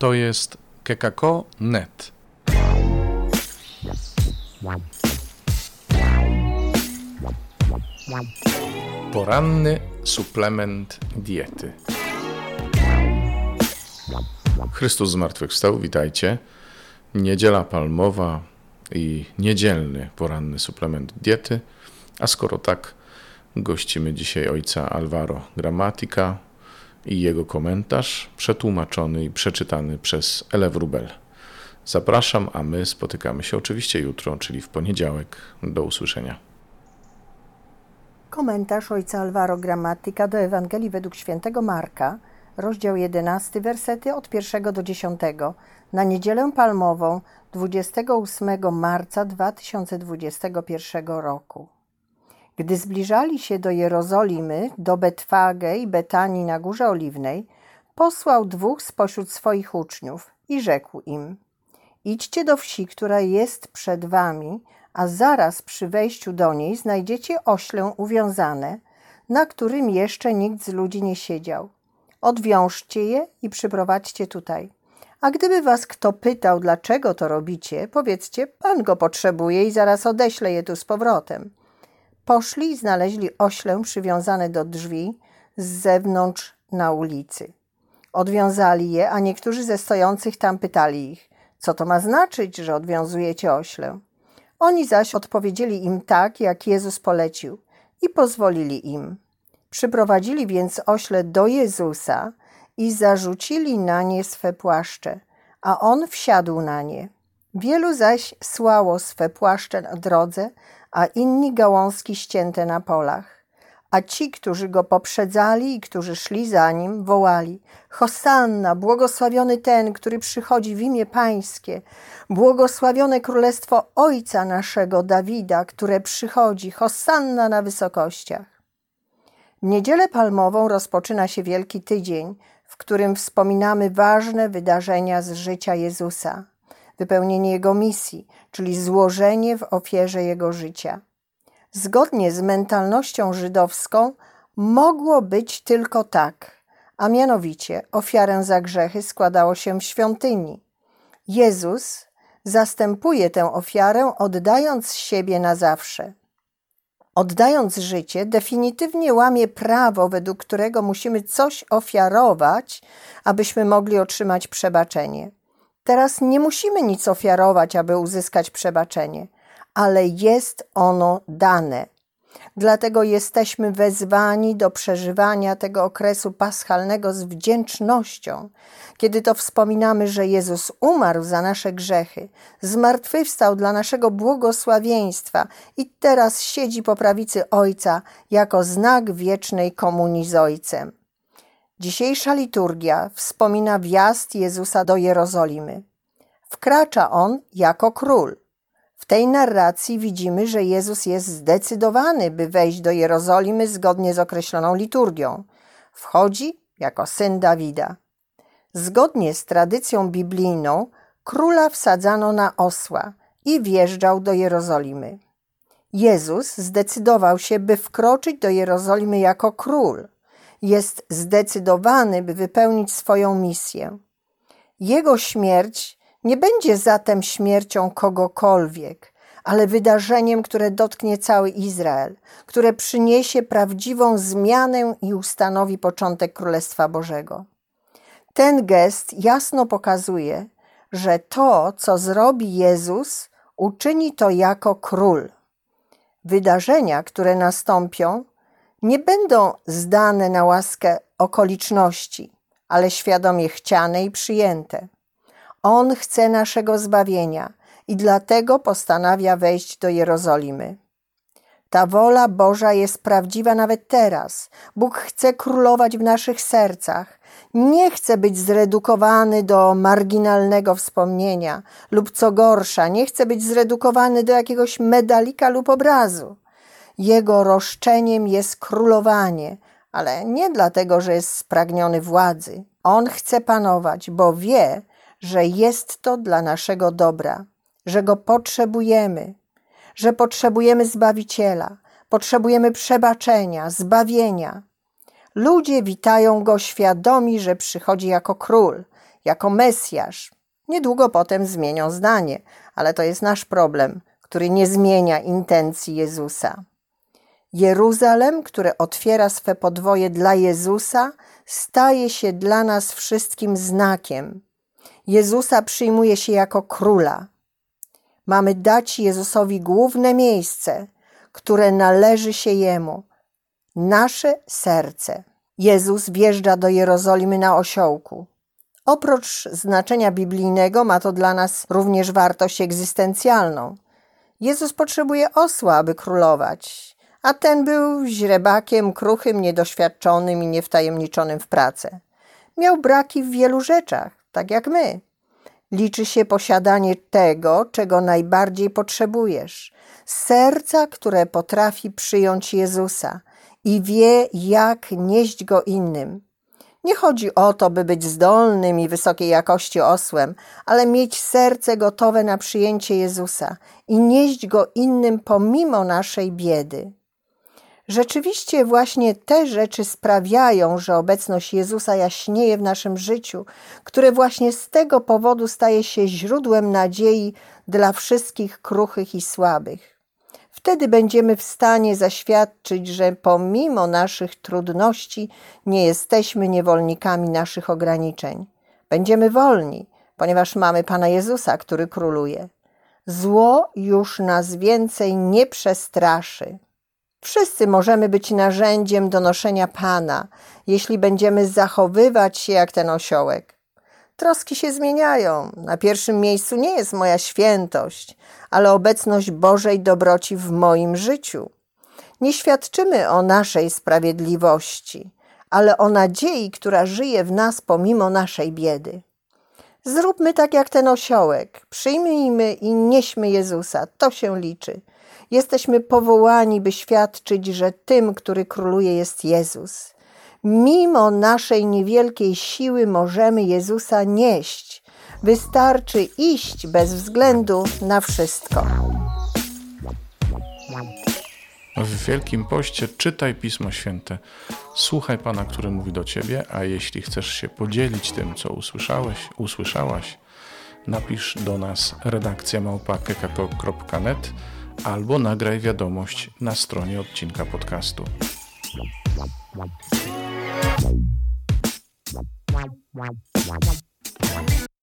To jest kekako.net. Poranny suplement diety. Chrystus zmartwychwstał, witajcie. Niedziela palmowa i niedzielny poranny suplement diety. A skoro tak, gościmy dzisiaj ojca Alvaro Gramatika i jego komentarz przetłumaczony i przeczytany przez Ele Wrubel. Zapraszam, a my spotykamy się oczywiście jutro, czyli w poniedziałek. Do usłyszenia. Komentarz ojca Alvaro Gramatyka do Ewangelii według świętego Marka, rozdział 11, wersety od 1 do 10, na niedzielę palmową 28 marca 2021 roku. Gdy zbliżali się do Jerozolimy, do Betwage i Betanii na Górze Oliwnej, posłał dwóch spośród swoich uczniów i rzekł im: Idźcie do wsi, która jest przed wami, a zaraz przy wejściu do niej znajdziecie oślę uwiązane, na którym jeszcze nikt z ludzi nie siedział. Odwiążcie je i przyprowadźcie tutaj. A gdyby was kto pytał, dlaczego to robicie, powiedzcie: Pan go potrzebuje i zaraz odeślę je tu z powrotem. Poszli i znaleźli oślę przywiązane do drzwi z zewnątrz na ulicy. Odwiązali je, a niektórzy ze stojących tam pytali ich: Co to ma znaczyć, że odwiązujecie oślę? Oni zaś odpowiedzieli im tak, jak Jezus polecił, i pozwolili im. Przyprowadzili więc ośle do Jezusa i zarzucili na nie swe płaszcze, a on wsiadł na nie. Wielu zaś słało swe płaszcze na drodze, a inni gałązki ścięte na polach. A ci, którzy go poprzedzali i którzy szli za nim, wołali: Hosanna, błogosławiony ten, który przychodzi w imię Pańskie, błogosławione królestwo Ojca naszego Dawida, które przychodzi, Hosanna na wysokościach. W niedzielę palmową rozpoczyna się Wielki Tydzień, w którym wspominamy ważne wydarzenia z życia Jezusa wypełnienie Jego misji, czyli złożenie w ofierze Jego życia. Zgodnie z mentalnością żydowską mogło być tylko tak, a mianowicie ofiarę za grzechy składało się w świątyni. Jezus zastępuje tę ofiarę, oddając siebie na zawsze. Oddając życie, definitywnie łamie prawo, według którego musimy coś ofiarować, abyśmy mogli otrzymać przebaczenie. Teraz nie musimy nic ofiarować, aby uzyskać przebaczenie, ale jest ono dane. Dlatego jesteśmy wezwani do przeżywania tego okresu paschalnego z wdzięcznością, kiedy to wspominamy, że Jezus umarł za nasze grzechy, zmartwychwstał dla naszego błogosławieństwa i teraz siedzi po prawicy Ojca jako znak wiecznej komunii z Ojcem. Dzisiejsza liturgia wspomina wjazd Jezusa do Jerozolimy. Wkracza on jako król. W tej narracji widzimy, że Jezus jest zdecydowany, by wejść do Jerozolimy zgodnie z określoną liturgią. Wchodzi jako syn Dawida. Zgodnie z tradycją biblijną, króla wsadzano na osła i wjeżdżał do Jerozolimy. Jezus zdecydował się, by wkroczyć do Jerozolimy jako król – jest zdecydowany, by wypełnić swoją misję. Jego śmierć nie będzie zatem śmiercią kogokolwiek, ale wydarzeniem, które dotknie cały Izrael, które przyniesie prawdziwą zmianę i ustanowi początek Królestwa Bożego. Ten gest jasno pokazuje, że to, co zrobi Jezus, uczyni to jako król. Wydarzenia, które nastąpią, nie będą zdane na łaskę okoliczności, ale świadomie chciane i przyjęte. On chce naszego zbawienia i dlatego postanawia wejść do Jerozolimy. Ta wola Boża jest prawdziwa nawet teraz. Bóg chce królować w naszych sercach. Nie chce być zredukowany do marginalnego wspomnienia lub co gorsza, nie chce być zredukowany do jakiegoś medalika lub obrazu. Jego roszczeniem jest królowanie, ale nie dlatego, że jest spragniony władzy. On chce panować, bo wie, że jest to dla naszego dobra, że go potrzebujemy, że potrzebujemy zbawiciela, potrzebujemy przebaczenia, zbawienia. Ludzie witają go świadomi, że przychodzi jako król, jako Mesjasz. Niedługo potem zmienią zdanie, ale to jest nasz problem, który nie zmienia intencji Jezusa. Jeruzalem, które otwiera swe podwoje dla Jezusa, staje się dla nas wszystkim znakiem. Jezusa przyjmuje się jako króla. Mamy dać Jezusowi główne miejsce, które należy się Jemu nasze serce. Jezus wjeżdża do Jerozolimy na osiołku. Oprócz znaczenia biblijnego ma to dla nas również wartość egzystencjalną. Jezus potrzebuje osła, aby królować, a ten był źrebakiem, kruchym, niedoświadczonym i niewtajemniczonym w pracę. Miał braki w wielu rzeczach, tak jak my. Liczy się posiadanie tego, czego najbardziej potrzebujesz. Serca, które potrafi przyjąć Jezusa i wie, jak nieść go innym. Nie chodzi o to, by być zdolnym i wysokiej jakości osłem, ale mieć serce gotowe na przyjęcie Jezusa i nieść go innym pomimo naszej biedy. Rzeczywiście właśnie te rzeczy sprawiają, że obecność Jezusa jaśnieje w naszym życiu, które właśnie z tego powodu staje się źródłem nadziei dla wszystkich kruchych i słabych. Wtedy będziemy w stanie zaświadczyć, że pomimo naszych trudności nie jesteśmy niewolnikami naszych ograniczeń. Będziemy wolni, ponieważ mamy Pana Jezusa, który króluje. Zło już nas więcej nie przestraszy. Wszyscy możemy być narzędziem do noszenia Pana, jeśli będziemy zachowywać się jak ten osiołek. Troski się zmieniają. Na pierwszym miejscu nie jest moja świętość, ale obecność Bożej dobroci w moim życiu. Nie świadczymy o naszej sprawiedliwości, ale o nadziei, która żyje w nas pomimo naszej biedy. Zróbmy tak jak ten osiołek. Przyjmijmy i nieśmy Jezusa. To się liczy. Jesteśmy powołani, by świadczyć, że tym, który króluje, jest Jezus. Mimo naszej niewielkiej siły możemy Jezusa nieść. Wystarczy iść bez względu na wszystko. W Wielkim Poście czytaj Pismo Święte, słuchaj Pana, który mówi do Ciebie, a jeśli chcesz się podzielić tym, co usłyszałeś, usłyszałaś, napisz do nas redakcja małpa.kekako.net albo nagraj wiadomość na stronie odcinka podcastu. Wow, wow, wow.